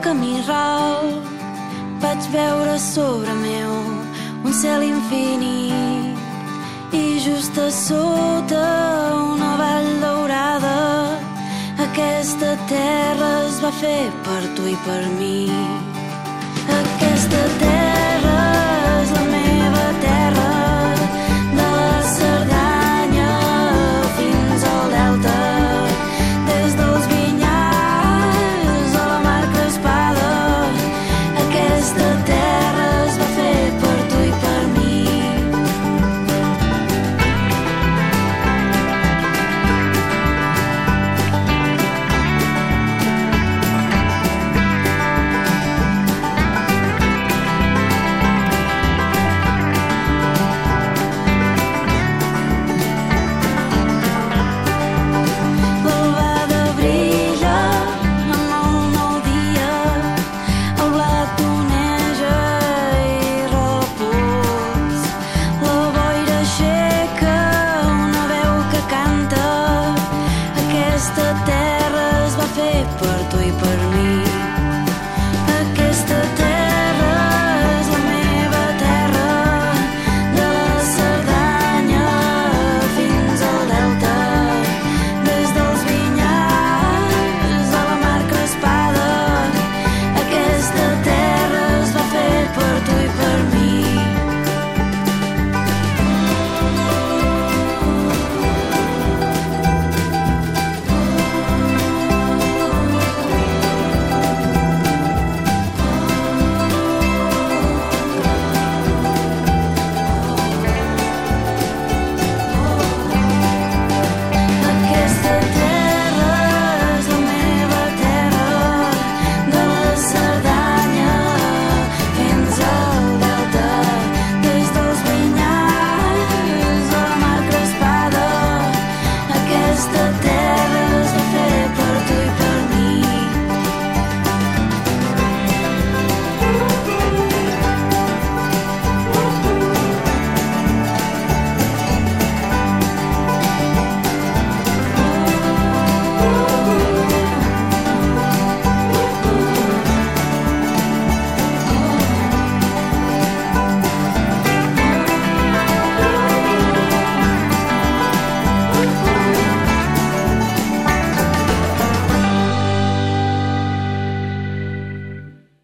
camí ral vaig veure sobre meu un cel infinit i just a sota una vall daurada aquesta terra es va fer per tu i per mi.